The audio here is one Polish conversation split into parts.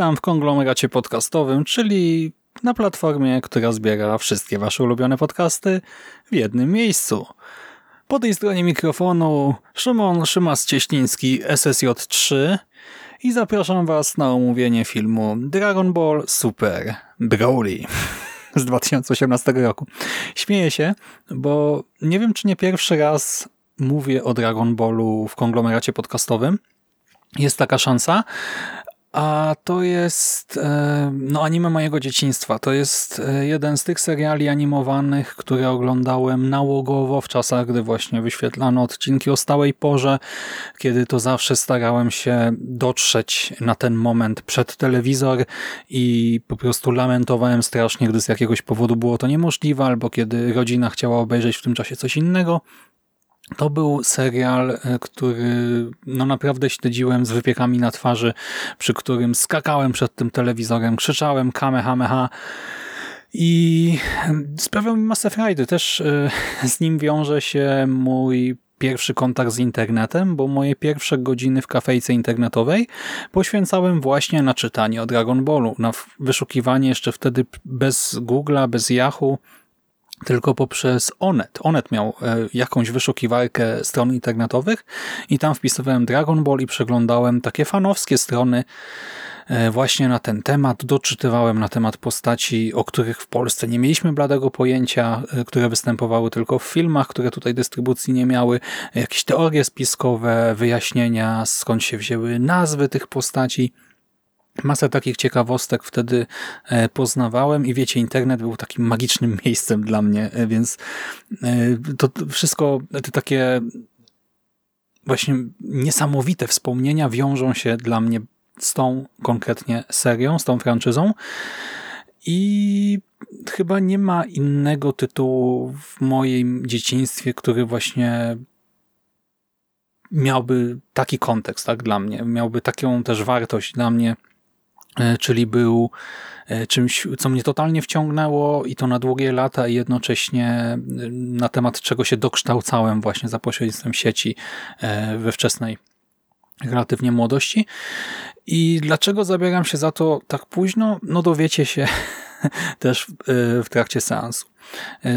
Witam w konglomeracie podcastowym, czyli na platformie, która zbiera wszystkie wasze ulubione podcasty w jednym miejscu. Po tej stronie mikrofonu Szymon Szymas-Cieśliński SSJ3 i zapraszam was na omówienie filmu Dragon Ball Super Broly z 2018 roku. Śmieję się, bo nie wiem, czy nie pierwszy raz mówię o Dragon Ballu w konglomeracie podcastowym. Jest taka szansa, a to jest e, no, anime mojego dzieciństwa. To jest e, jeden z tych seriali animowanych, które oglądałem nałogowo w czasach, gdy właśnie wyświetlano odcinki o stałej porze, kiedy to zawsze starałem się dotrzeć na ten moment przed telewizor i po prostu lamentowałem strasznie, gdy z jakiegoś powodu było to niemożliwe, albo kiedy rodzina chciała obejrzeć w tym czasie coś innego. To był serial, e, który no naprawdę śledziłem z wypiekami na twarzy, przy którym skakałem przed tym telewizorem, krzyczałem kamehameha i sprawiał mi masę frajdy. Też e, z nim wiąże się mój pierwszy kontakt z internetem, bo moje pierwsze godziny w kafejce internetowej poświęcałem właśnie na czytanie o Dragon Ballu, na wyszukiwanie jeszcze wtedy bez Google'a, bez Yahoo, tylko poprzez Onet. Onet miał e, jakąś wyszukiwarkę stron internetowych i tam wpisywałem Dragon Ball i przeglądałem takie fanowskie strony e, właśnie na ten temat. Doczytywałem na temat postaci, o których w Polsce nie mieliśmy bladego pojęcia, e, które występowały tylko w filmach, które tutaj dystrybucji nie miały. Jakieś teorie spiskowe, wyjaśnienia, skąd się wzięły nazwy tych postaci. Masę takich ciekawostek wtedy e, poznawałem i wiecie, internet był takim magicznym miejscem dla mnie, e, więc e, to wszystko, te takie właśnie niesamowite wspomnienia wiążą się dla mnie z tą konkretnie serią, z tą franczyzą. I chyba nie ma innego tytułu w moim dzieciństwie, który właśnie miałby taki kontekst tak dla mnie, miałby taką też wartość dla mnie, czyli był e, czymś, co mnie totalnie wciągnęło i to na długie lata i jednocześnie e, na temat czego się dokształcałem właśnie za pośrednictwem sieci we wczesnej relatywnie młodości. I dlaczego zabieram się za to tak późno? No dowiecie się też w trakcie seansu.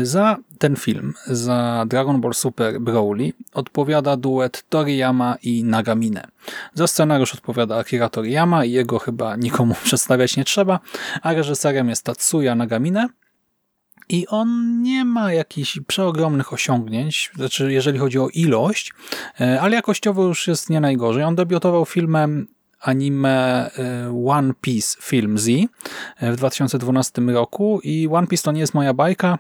Za ten film, za Dragon Ball Super Broly odpowiada duet Toriyama i Nagamine. Za scenariusz odpowiada Akira Toriyama i jego chyba nikomu przedstawiać nie trzeba, a reżyserem jest Tatsuya Nagamine. I on nie ma jakichś przeogromnych osiągnięć, znaczy jeżeli chodzi o ilość, e, ale jakościowo już jest nie najgorzej. On debiutował filmem anime e, One Piece Film Z e, w 2012 roku i One Piece to nie jest moja bajka,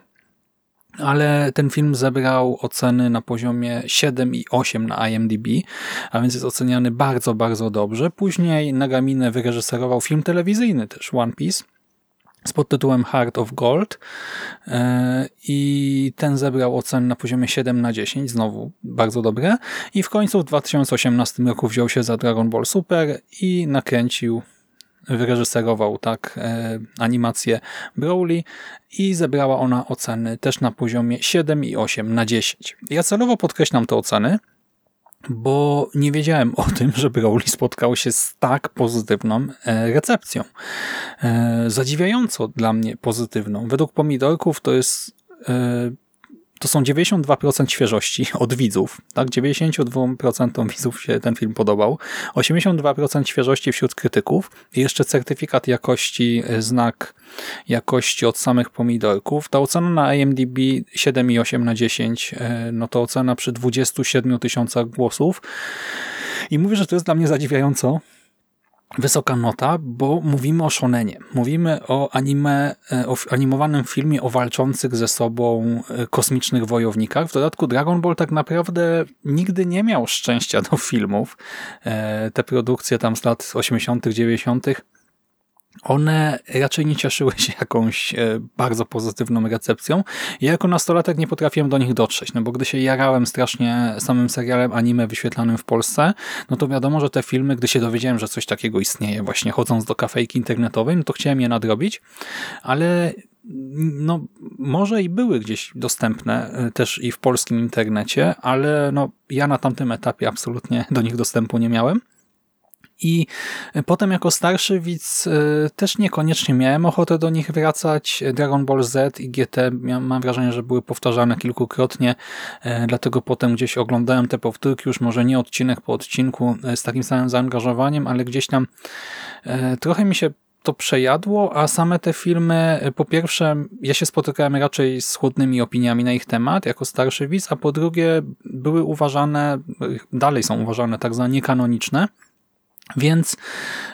ale ten film zebrał oceny na poziomie 7 i 8 na IMDb, a więc jest oceniany bardzo, bardzo dobrze. Później Nagamine wyreżyserował film telewizyjny też One Piece, z pod tytułem Heart of Gold e, i ten zebrał ocenę na poziomie 7 na 10, znowu bardzo dobre i w końcu w 2018 roku wziął się za Dragon Ball Super i nakręcił wyreżyserował tak e, animację Broly i zebrała ona oceny też na poziomie 7 i 8 na 10. Ja celowo podkreślam te oceny, bo nie wiedziałem o tym, że Broly spotkał się z tak pozytywną e, recepcją. E, zadziwiająco dla mnie pozytywną. Według pomidorków to jest e, to są 92% świeżości od widzów. Tak, 92% widzów się ten film podobał. 82% świeżości wśród krytyków i jeszcze certyfikat jakości, znak jakości od samych pomidorków. Ta ocena na IMDb 7,8 na 10, e, no to ocena przy 27 tysiącach głosów. I mówię, że to jest dla mnie zadziwiająco, wysoka nota, bo mówimy o shonenie. Mówimy o anime, e, o animowanym filmie o walczących ze sobą e, kosmicznych wojownikach. W dodatku Dragon Ball tak naprawdę nigdy nie miał szczęścia do filmów. E, te produkcje tam z lat 80., 90 one raczej nie cieszyły się jakąś e, bardzo pozytywną recepcją. Ja jako nastolatek nie potrafiłem do nich dotrzeć, no bo gdy się jarałem strasznie samym serialem anime wyświetlanym w Polsce, no to wiadomo, że te filmy, gdy się dowiedziałem, że coś takiego istnieje, właśnie chodząc do kafejki internetowej, no to chciałem je nadrobić, ale no może i były gdzieś dostępne e, też i w polskim internecie, ale no ja na tamtym etapie absolutnie do nich dostępu nie miałem. I potem jako starszy widz e, też niekoniecznie miałem ochotę do nich wracać. Dragon Ball Z i GT mam wrażenie, że były powtarzane kilkukrotnie, e, dlatego potem gdzieś oglądałem te powtórki, już może nie odcinek po odcinku e, z takim samym zaangażowaniem, ale gdzieś tam trochę mi się to przejadło, a same te filmy, po pierwsze, ja się spotykałem raczej z chłodnymi opiniami na ich temat, jako starszy widz, a po drugie, były uważane, dalej są uważane tak za niekanoniczne, więc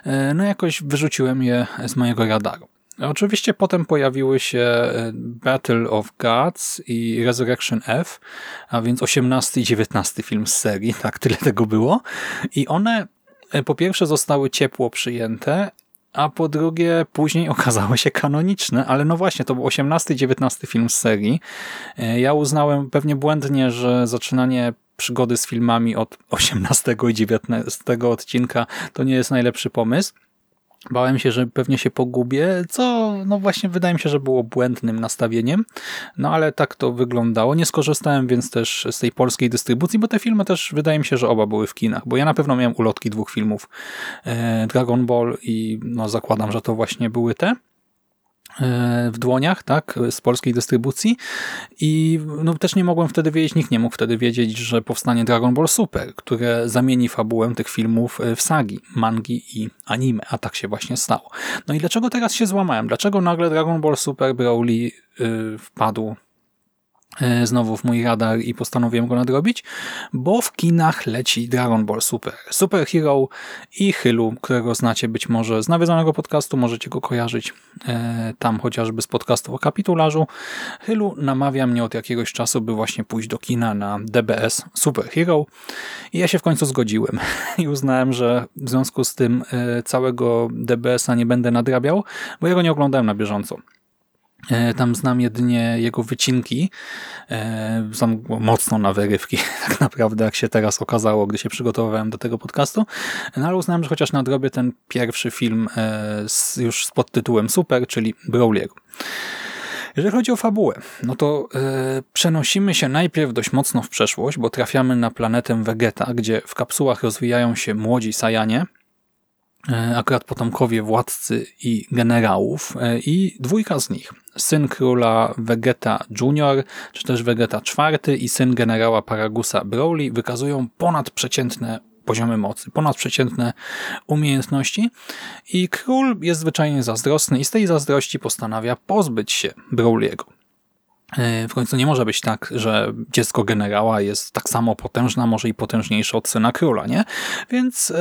e, no jakoś wyrzuciłem je z mojego radaru. Oczywiście potem pojawiły się e, Battle of Gods i Resurrection F, a więc 18 i 19 film z serii, tak, tyle tego było. I one e, po pierwsze zostały ciepło przyjęte, a po drugie później okazały się kanoniczne, ale no właśnie, to był 18 i 19 film z serii. Ja uznałem pewnie błędnie, że zaczynanie przygody z filmami od 18 i 19 odcinka to nie jest najlepszy pomysł. Bałem się, że pewnie się pogubię, co no właśnie wydaje mi się, że było błędnym nastawieniem, no ale tak to wyglądało. Nie skorzystałem więc też z tej polskiej dystrybucji, bo te filmy też wydaje mi się, że oba były w kinach, bo ja na pewno miałem ulotki dwóch filmów e, Dragon Ball i no zakładam, że to właśnie były te w dłoniach, tak, z polskiej dystrybucji i no, też nie mogłem wtedy wiedzieć, nikt nie mógł wtedy wiedzieć, że powstanie Dragon Ball Super, które zamieni fabułę tych filmów w sagi, mangi i anime, a tak się właśnie stało. No i dlaczego teraz się złamałem? Dlaczego nagle Dragon Ball Super Broly yy, wpadł E, znowu w mój radar i postanowiłem go nadrobić, bo w kinach leci Dragon Ball Super. Super Hero i Hylu, którego znacie być może z nawiedzonego podcastu, możecie go kojarzyć e, tam chociażby z podcastu o kapitularzu. Hylu namawia mnie od jakiegoś czasu, by właśnie pójść do kina na DBS Super Hero i ja się w końcu zgodziłem i uznałem, że w związku z tym e, całego DBS-a nie będę nadrabiał, bo ja go nie oglądałem na bieżąco. E, tam znam jedynie jego wycinki. E, znam mocno na wyrywki, tak naprawdę, jak się teraz okazało, gdy się przygotowywałem do tego podcastu. No ale uznałem, że chociaż nadrobię ten pierwszy film e, już z podtytułem Super, czyli Brawliego. Jeżeli chodzi o fabułę, no to yy, przenosimy się najpierw dość mocno w przeszłość, bo trafiamy na planetę Vegeta, gdzie w kapsułach rozwijają się młodzi Sajanie, E, akurat potomkowie władcy i generałów e, i dwójka z nich, syn króla Vegeta Junior, czy też Vegeta IV i syn generała Paragusa Broly wykazują ponadprzeciętne poziomy mocy, ponadprzeciętne umiejętności i król jest zwyczajnie zazdrosny i z tej zazdrości postanawia pozbyć się Broly'ego. E, w końcu nie może być tak, że dziecko generała jest tak samo potężne, może i potężniejsze od syna króla, nie? Więc e,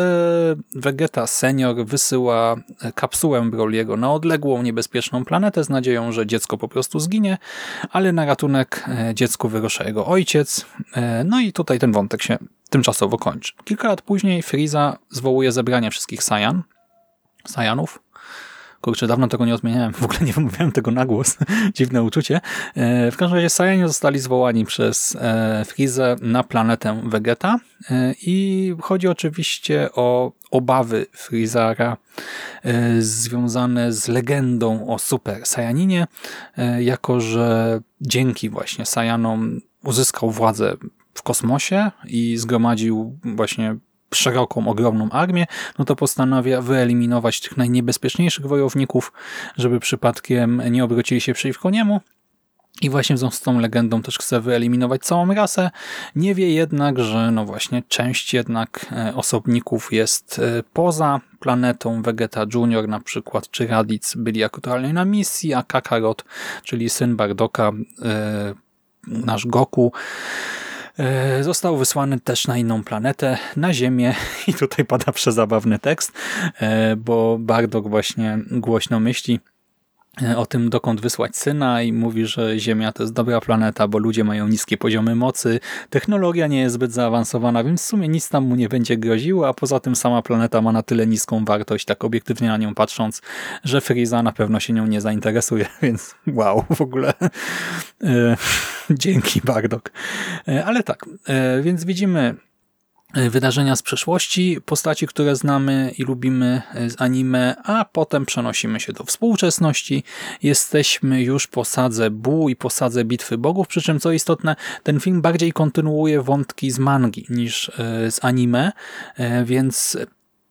Vegeta senior wysyła kapsułę Broliego na odległą, niebezpieczną planetę z nadzieją, że dziecko po prostu zginie, ale na ratunek e, dziecku wyrusza jego ojciec. No i tutaj ten wątek się tymczasowo kończy. Kilka lat później Frieza zwołuje zebranie wszystkich Saiyan, Saiyanów, Kurczę, dawno tego nie odmieniałem, w ogóle nie wymawiałem tego na głos. Dziwne uczucie. E, w każdym razie Saiyani zostali zwołani przez e, Frizę na planetę Vegeta e, i chodzi oczywiście o obawy Frizara związane z legendą o Super Saiyaninie, jako że dzięki właśnie Saiyanom uzyskał władzę w kosmosie i zgromadził właśnie szeroką, ogromną armię, no to postanawia wyeliminować tych najniebezpieczniejszych wojowników, żeby przypadkiem nie obrócili się przeciwko niemu. I właśnie z tą legendą też chce wyeliminować całą rasę. Nie wie jednak, że no właśnie część jednak e, osobników jest e, poza planetą. Vegeta Junior na przykład, czy Raditz byli aktualnie na misji, a Kakarot, czyli syn Bardoka, e, nasz Goku, został wysłany też na inną planetę, na Ziemię. I tutaj pada przezabawny tekst, e, bo Bardok właśnie głośno myśli, E, o tym, dokąd wysłać syna i mówi, że Ziemia to jest dobra planeta, bo ludzie mają niskie poziomy mocy, technologia nie jest zbyt zaawansowana, więc w sumie nic tam mu nie będzie groziło, a poza tym sama planeta ma na tyle niską wartość, tak obiektywnie na nią patrząc, że Friza na pewno się nią nie zainteresuje, więc wow, w ogóle e, dzięki Bardok. E, ale tak, e, więc widzimy E, wydarzenia z przeszłości, postaci, które znamy i lubimy e, z anime, a potem przenosimy się do współczesności. Jesteśmy już po sadze Bu i po sadze Bitwy Bogów, przy czym co istotne, ten film bardziej kontynuuje wątki z mangi niż e, z anime, więc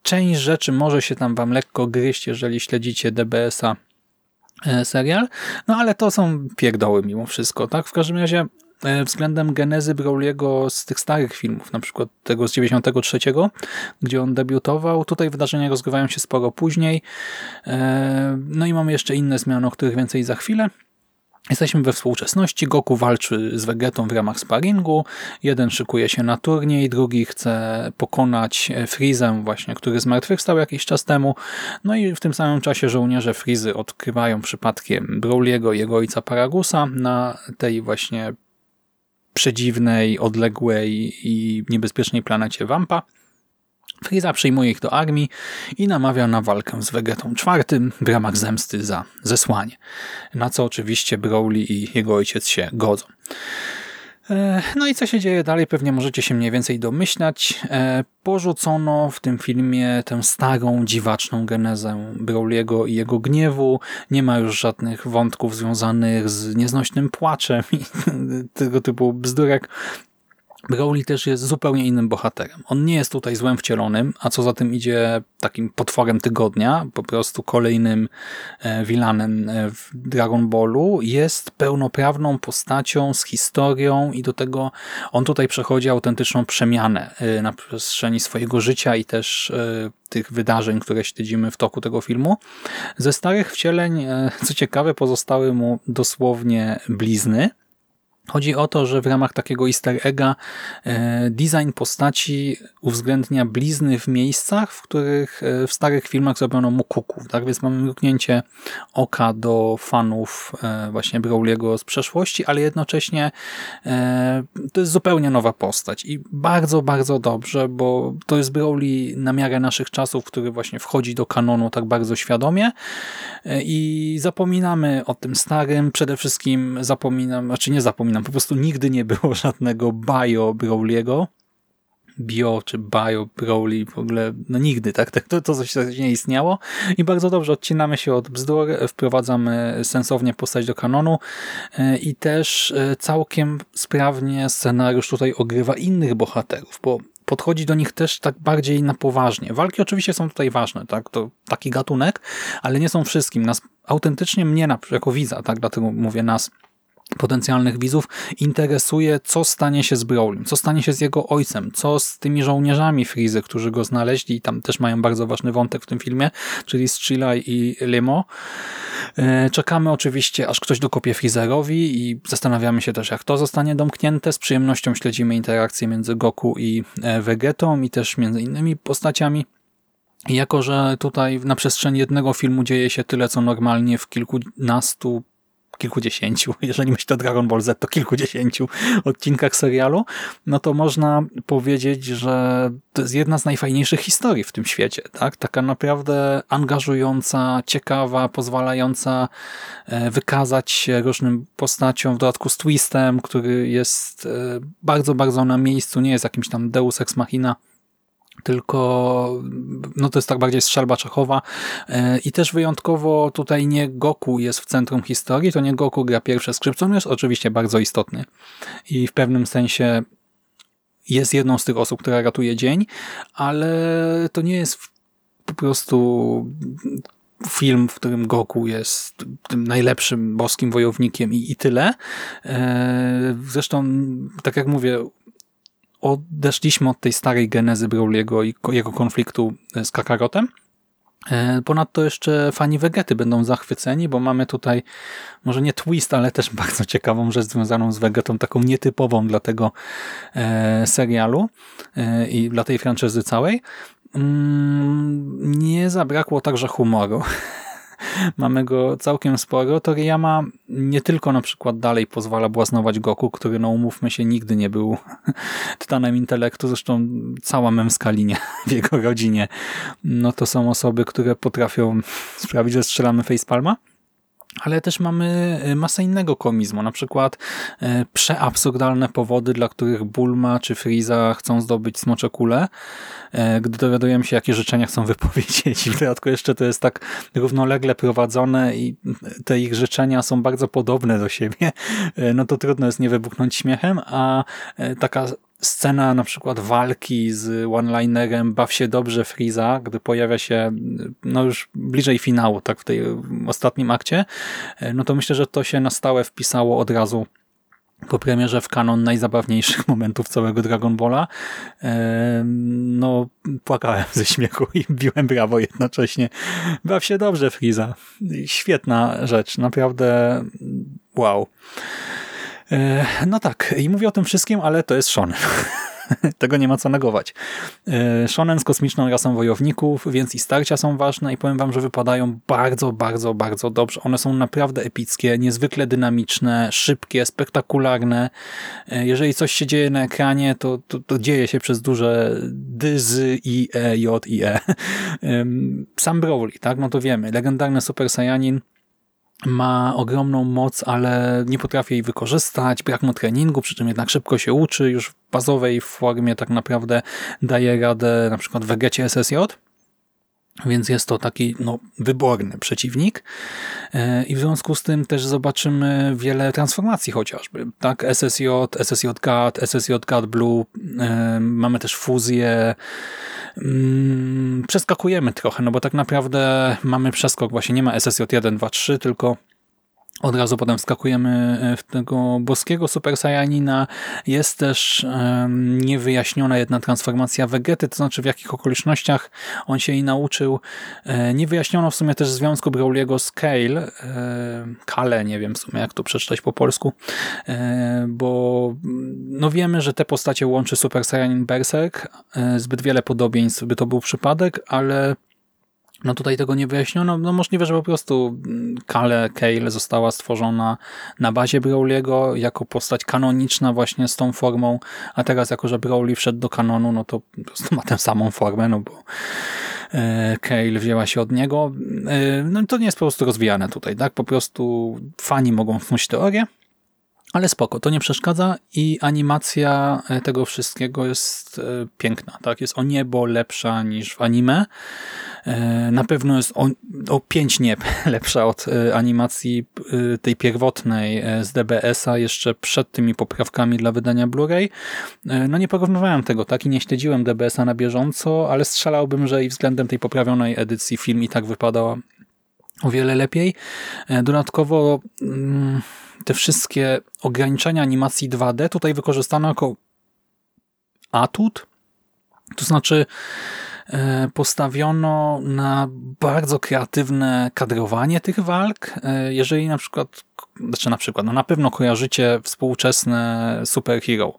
część rzeczy może się tam wam lekko gryźć, jeżeli śledzicie DBS-a serial, no ale to są pierdoły mimo wszystko, tak? W każdym razie E, względem genezy Brawley'ego z tych starych filmów, na przykład tego z 93, gdzie on debiutował. Tutaj wydarzenia rozgrywają się sporo później. E, no i mamy jeszcze inne zmiany, o których więcej za chwilę. Jesteśmy we współczesności. Goku walczy z Vegetą w ramach sparingu. Jeden szykuje się na turniej, drugi chce pokonać Freezę właśnie, który zmartwychwstał jakiś czas temu. No i w tym samym czasie żołnierze Freezy odkrywają przypadkiem Brawley'ego i jego ojca Paragusa na tej właśnie przedziwnej, odległej i niebezpiecznej planecie Wampa. Frieza przyjmuje ich do armii i namawia na walkę z Vegetą czwartym w ramach zemsty za zesłanie, na co oczywiście Broly i jego ojciec się godzą. E, no i co się dzieje dalej, pewnie możecie się mniej więcej domyślać. E, porzucono w tym filmie tę starą, dziwaczną genezę Brawley'ego i jego gniewu. Nie ma już żadnych wątków związanych z nieznośnym płaczem i tego typu bzdurek. Broly też jest zupełnie innym bohaterem. On nie jest tutaj złem wcielonym, a co za tym idzie takim potworem tygodnia, po prostu kolejnym e, vilanem e, w Dragon Ballu. Jest pełnoprawną postacią z historią i do tego on tutaj przechodzi autentyczną przemianę e, na przestrzeni swojego życia i też tych wydarzeń, które śledzimy w toku tego filmu. Ze starych wcieleń, co ciekawe, pozostały mu dosłownie blizny, Chodzi o to, że w ramach takiego easter egga e, design postaci uwzględnia blizny w miejscach, w których e, w starych filmach zrobiono mu kuków. Tak więc mamy mrugnięcie oka do fanów e, właśnie Brawley'ego z przeszłości, ale jednocześnie to jest zupełnie nowa postać i bardzo, bardzo dobrze, bo to jest Brawley na miarę naszych czasów, który właśnie wchodzi do kanonu tak bardzo świadomie i zapominamy o tym starym, przede wszystkim zapominam, znaczy nie zapominam, po prostu nigdy nie było żadnego bio Brawley'ego, bio czy bio Brawley w ogóle, no nigdy, tak? tak to, to coś nie istniało i bardzo dobrze odcinamy się od bzdur, wprowadzamy sensownie postać do kanonu e, i też e, całkiem sprawnie scenariusz tutaj ogrywa innych bohaterów, bo podchodzi do nich też tak bardziej na poważnie. Walki oczywiście są tutaj ważne, tak? To taki gatunek, ale nie są wszystkim. Nas autentycznie mnie jako widza, tak? Dlatego mówię nas potencjalnych widzów interesuje, co stanie się z Brolin, co stanie się z jego ojcem, co z tymi żołnierzami Frizy, którzy go znaleźli i tam też mają bardzo ważny wątek w tym filmie, czyli Strzelaj i Limo. E, czekamy oczywiście, aż ktoś dokopie Freezerowi i zastanawiamy się też, jak to zostanie domknięte. Z przyjemnością śledzimy interakcje między Goku i e, Vegetą i też między innymi postaciami. Jako, że tutaj na przestrzeni jednego filmu dzieje się tyle, co normalnie w kilkunastu kilkudziesięciu, jeżeli myślę o Dragon Ball Z, to kilkudziesięciu odcinkach serialu, no to można powiedzieć, że to jest jedna z najfajniejszych historii w tym świecie. tak? Taka naprawdę angażująca, ciekawa, pozwalająca e, wykazać się różnym postaciom, w dodatku z twistem, który jest e, bardzo, bardzo na miejscu, nie jest jakimś tam deus ex machina, tylko no to jest tak bardziej strzelba Czechowa e, i też wyjątkowo tutaj nie Goku jest w centrum historii, to nie Goku gra pierwsze skrzypce, on jest oczywiście bardzo istotny i w pewnym sensie jest jedną z tych osób, która ratuje dzień, ale to nie jest po prostu film, w którym Goku jest tym najlepszym boskim wojownikiem i, i tyle. E, zresztą, tak jak mówię, odeszliśmy od tej starej genezy Brawley'ego i jego konfliktu z Kakarotem E, ponadto jeszcze fani Vegety będą zachwyceni, bo mamy tutaj może nie twist, ale też bardzo ciekawą rzecz związaną z Vegetą, taką nietypową dla tego e, serialu e, i dla tej franczyzy całej. Mm, nie zabrakło także humoru. Mamy go całkiem sporo. Toriyama nie tylko na przykład dalej pozwala błaznować Goku, który no umówmy się nigdy nie był tytanem intelektu, zresztą cała męska linia w jego rodzinie. No to są osoby, które potrafią sprawić, że strzelamy facepalma ale też mamy y, masę innego komizmu, na przykład y, przeabsurdalne powody, dla których Bulma czy Friza chcą zdobyć smocze kule, y, gdy dowiadujemy się, jakie życzenia chcą wypowiedzieć. I w dodatku jeszcze to jest tak równolegle prowadzone i te ich życzenia są bardzo podobne do siebie, no to trudno jest nie wybuchnąć śmiechem, a taka scena na przykład walki z one-linerem Baw się dobrze Friza, gdy pojawia się no już bliżej finału, tak w tej ostatnim akcie, no to myślę, że to się na stałe wpisało od razu po premierze w kanon najzabawniejszych momentów całego Dragon Balla. No, płakałem ze śmiechu i biłem brawo jednocześnie. Baw się dobrze, Friza. Świetna rzecz, naprawdę wow. E, no tak, i mówię o tym wszystkim, ale to jest shonen. Tego nie ma co negować. E, shonen z kosmiczną rasą wojowników, więc i starcia są ważne i powiem wam, że wypadają bardzo, bardzo, bardzo dobrze. One są naprawdę epickie, niezwykle dynamiczne, szybkie, spektakularne. E, jeżeli coś się dzieje na ekranie, to, to, to dzieje się przez duże dy, z, i, e, j, i, e. Sam Broly, tak? No to wiemy. Legendarny Super Saiyanin, ma ogromną moc, ale nie potrafi jej wykorzystać, brak mu treningu, przy czym jednak szybko się uczy, już w bazowej formie tak naprawdę daje radę na przykład w Vegecie SSJ, więc jest to taki no, wyborny przeciwnik e, i w związku z tym też zobaczymy wiele transformacji chociażby. Tak, SSJ, SSJ God, SSJ Blue, e, mamy też fuzję, mm, przeskakujemy trochę, no bo tak naprawdę mamy przeskok, właśnie nie ma SSJ 1, 2, 3, tylko od razu potem wskakujemy e, w tego boskiego Super Saiyanina. Jest też um, niewyjaśniona jedna transformacja Vegety, to znaczy w jakich okolicznościach on się jej nauczył. E, nie wyjaśniono w sumie też związku Brawliego z Kale, e, Kale, nie wiem w sumie jak to przeczytać po polsku, e, bo no wiemy, że te postacie łączy Super Saiyanin Berserk. E, zbyt wiele podobieństw by to był przypadek, ale no tutaj tego nie wyjaśniono. No możliwe, że po prostu Kale Kale została stworzona na bazie Brawley'ego jako postać kanoniczna właśnie z tą formą, a teraz jako, że Brawley wszedł do kanonu, no to po prostu ma tę samą formę, no bo e, Kale wzięła się od niego. E, no to nie jest po prostu rozwijane tutaj, tak? Po prostu fani mogą wnieść teorię, ale spoko, to nie przeszkadza i animacja e, tego wszystkiego jest piękna, tak? Jest o niebo lepsza niż w anime. E, na pewno jest o, o pięć nieb lepsza od e, animacji e, tej pierwotnej z DBS-a jeszcze przed tymi poprawkami dla wydania Blu-ray. No nie porównywałem tego, tak? I nie śledziłem DBS-a na bieżąco, ale strzelałbym, że i względem tej poprawionej edycji film i tak wypadał o wiele lepiej. Dodatkowo mm, te wszystkie ograniczenia animacji 2D tutaj wykorzystano jako atut, to znaczy E, postawiono na bardzo kreatywne kadrowanie tych walk. E, jeżeli na przykład, znaczy na przykład, no na pewno kojarzycie współczesne superhero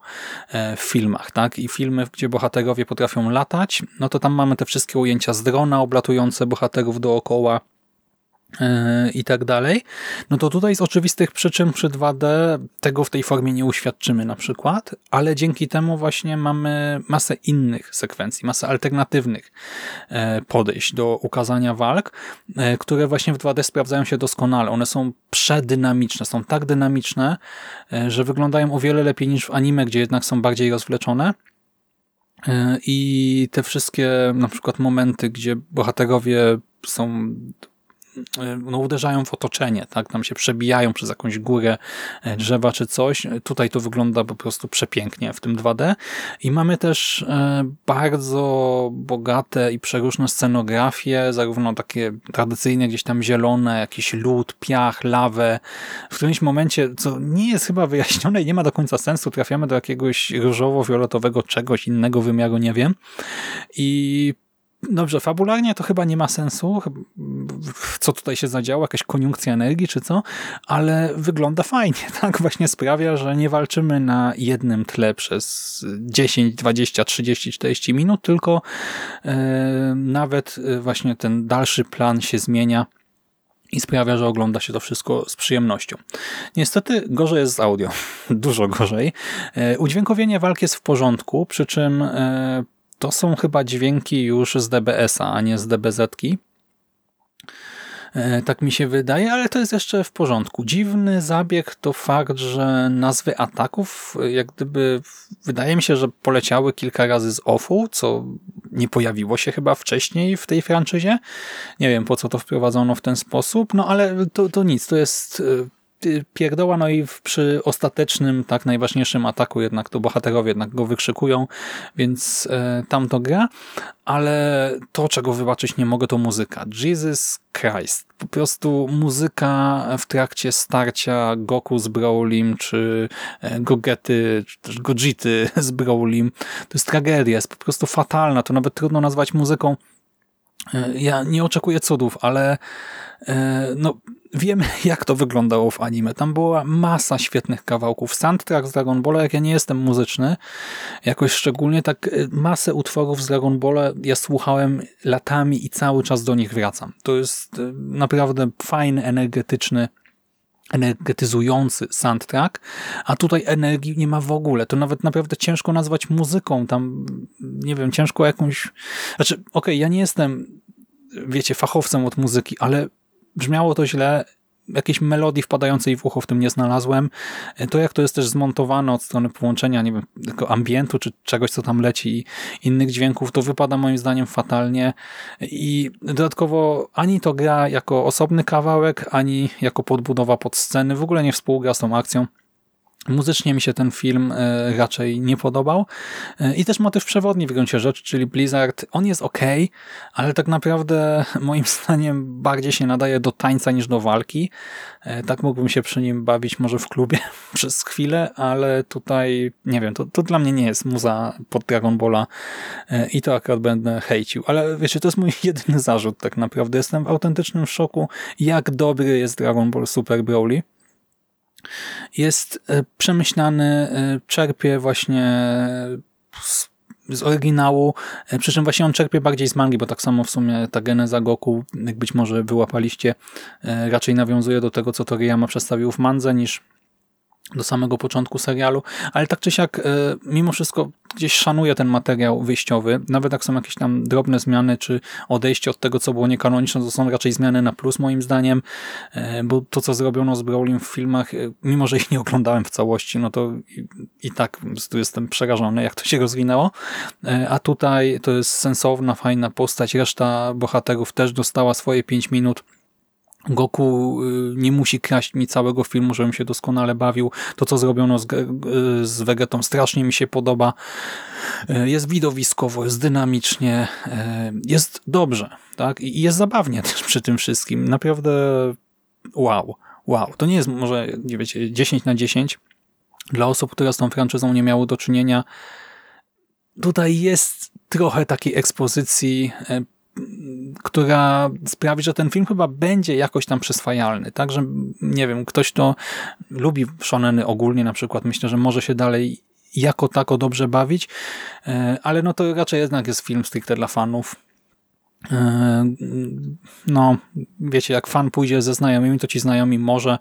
e, w filmach, tak? I filmy, gdzie bohaterowie potrafią latać, no to tam mamy te wszystkie ujęcia z drona oblatujące bohaterów dookoła E, i tak dalej, no to tutaj z oczywistych przyczyn przy 2D tego w tej formie nie uświadczymy na przykład, ale dzięki temu właśnie mamy masę innych sekwencji, masę alternatywnych e, podejść do ukazania walk, e, które właśnie w 2D sprawdzają się doskonale. One są przedynamiczne, są tak dynamiczne, że wyglądają o wiele lepiej niż w anime, gdzie jednak są bardziej rozwleczone. I te wszystkie na przykład momenty, gdzie bohaterowie są no, uderzają w otoczenie, tak? Tam się przebijają przez jakąś górę e, drzewa czy coś. Tutaj to wygląda po prostu przepięknie w tym 2D. I mamy też e, bardzo bogate i przeróżne scenografie, zarówno takie tradycyjne, gdzieś tam zielone, jakiś lód, piach, lawę. W którymś momencie, co nie jest chyba wyjaśnione i nie ma do końca sensu, trafiamy do jakiegoś różowo-fioletowego czegoś innego wymiaru, nie wiem. I Dobrze, fabularnie to chyba nie ma sensu, co tutaj się zadziało, jakaś koniunkcja energii czy co, ale wygląda fajnie, tak? Właśnie sprawia, że nie walczymy na jednym tle przez 10, 20, 30, 40 minut, tylko e, nawet e, właśnie ten dalszy plan się zmienia i sprawia, że ogląda się to wszystko z przyjemnością. Niestety gorzej jest z audio. Dużo gorzej. E, udźwiękowienie walki jest w porządku, przy czym to są chyba dźwięki już z DBS-a, a nie z DBZ-ki. E, tak mi się wydaje, ale to jest jeszcze w porządku. Dziwny zabieg to fakt, że nazwy ataków jak gdyby wydaje mi się, że poleciały kilka razy z offu, co nie pojawiło się chyba wcześniej w tej franczyzie. Nie wiem po co to wprowadzono w ten sposób, no ale to, to nic, to jest e, pierdoła, no i przy ostatecznym, tak najważniejszym ataku jednak to bohaterowie jednak go wykrzykują, więc e, tam to gra, ale to, czego wybaczyć nie mogę, to muzyka. Jesus Christ. Po prostu muzyka w trakcie starcia Goku z Brolim, czy e, Gogety, czy też Gogity z Brolim. To jest tragedia, jest po prostu fatalna, to nawet trudno nazwać muzyką. E, ja nie oczekuję cudów, ale e, no wiemy, jak to wyglądało w anime. Tam była masa świetnych kawałków. Soundtrack z Dragon Balla, jak ja nie jestem muzyczny, jakoś szczególnie, tak y, masę utworów z Dragon Balla ja słuchałem latami i cały czas do nich wracam. To jest naprawdę fajny, energetyczny energetyzujący soundtrack, a tutaj energii nie ma w ogóle. To nawet naprawdę ciężko nazwać muzyką. Tam, nie wiem, ciężko jakąś... Znaczy, okej, okay, ja nie jestem, wiecie, fachowcem od muzyki, ale brzmiało to źle, jakiejś melodii wpadającej w ucho w tym nie znalazłem. To jak to jest też zmontowane od strony połączenia, nie wiem, tylko ambientu, czy czegoś, co tam leci i innych dźwięków, to wypada moim zdaniem fatalnie i dodatkowo ani to gra jako osobny kawałek, ani jako podbudowa pod sceny, w ogóle nie współgra z tą akcją. Muzycznie mi się ten film e, raczej nie podobał e, i też motyw przewodni w gruncie rzeczy, czyli Blizzard, on jest ok, ale tak naprawdę moim zdaniem bardziej się nadaje do tańca niż do walki. E, tak mógłbym się przy nim bawić może w klubie przez chwilę, ale tutaj nie wiem, to, to dla mnie nie jest muza pod Dragon Balla i to akurat będę hejcił, ale wiecie, to jest mój jedyny zarzut tak naprawdę. Jestem w autentycznym szoku, jak dobry jest Dragon Ball Super Broly jest e, przemyślany, e, czerpie właśnie z, z oryginału, e, przy czym właśnie on czerpie bardziej z mangi, bo tak samo w sumie ta geneza Goku, jak być może wyłapaliście, raczej nawiązuje do tego, co Toriyama przedstawił w mandze, niż do samego początku serialu, ale tak czy siak mimo wszystko gdzieś szanuję ten materiał wyjściowy, nawet jak są jakieś tam drobne zmiany, czy odejście od tego, co było niekanoniczne, to są raczej zmiany na plus moim zdaniem, e, bo to, co zrobiono z Brolin w filmach, e, mimo że ich nie oglądałem w całości, no to i, i tak tu jestem przerażony, jak to się rozwinęło, e, a tutaj to jest sensowna, fajna postać, reszta bohaterów też dostała swoje 5 minut, Goku y, nie musi kraść mi całego filmu, żebym się doskonale bawił. To, co zrobiono z, y, z Vegetą strasznie mi się podoba. Y, jest widowiskowo, jest dynamicznie, jest dobrze, tak? I jest zabawnie też przy tym wszystkim. Naprawdę wow, wow. To nie jest może, nie wiecie, 10 na 10 dla osób, które z tą franczyzą nie miały do czynienia. Tutaj jest trochę takiej ekspozycji która sprawi, że ten film chyba będzie jakoś tam przyswajalny. Także, nie wiem, ktoś, kto lubi shoneny ogólnie na przykład, myślę, że może się dalej jako tako dobrze bawić, e, ale no to raczej jednak jest film stricte dla fanów. E, no, wiecie, jak fan pójdzie ze znajomymi, to ci znajomi może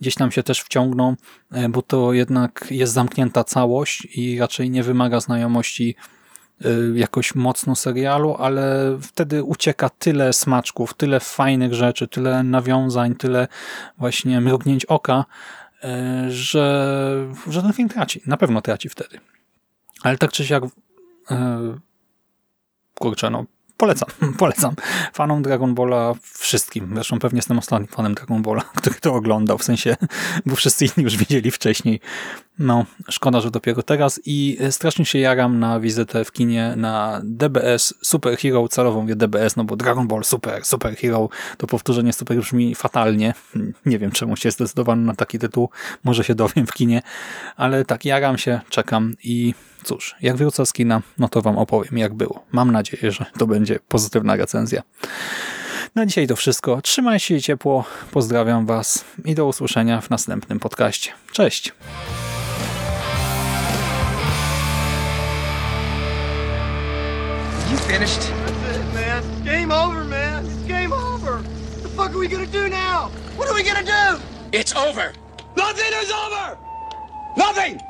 gdzieś tam się też wciągną, e, bo to jednak jest zamknięta całość i raczej nie wymaga znajomości jakoś mocno serialu, ale wtedy ucieka tyle smaczków, tyle fajnych rzeczy, tyle nawiązań, tyle właśnie mrugnięć oka, y, że, że film traci. Na pewno traci wtedy. Ale tak czy siak y, kurczę, no Polecam, polecam. Fanom Dragon Balla wszystkim. Zresztą pewnie jestem ostatnim fanem Dragon Balla, który to oglądał, w sensie, bo wszyscy inni już widzieli wcześniej. No, szkoda, że dopiero teraz i strasznie się jaram na wizytę w kinie na DBS Super Hero, celowo mówię DBS, no bo Dragon Ball Super, Super Hero, to powtórzenie super brzmi fatalnie. Nie wiem, czemu się zdecydowano na taki tytuł, może się dowiem w kinie, ale tak, jaram się, czekam i cóż, jak wrócę z kina, no to wam opowiem, jak było. Mam nadzieję, że to będzie pozytywna recenzja. Na dzisiaj to wszystko. Trzymajcie się ciepło, pozdrawiam was i do usłyszenia w następnym podcaście. Cześć! You finished? That's it, man. Game over, man. It's game over. What the fuck are we gonna do now? What are we gonna do? It's over. Nothing is over! Nothing!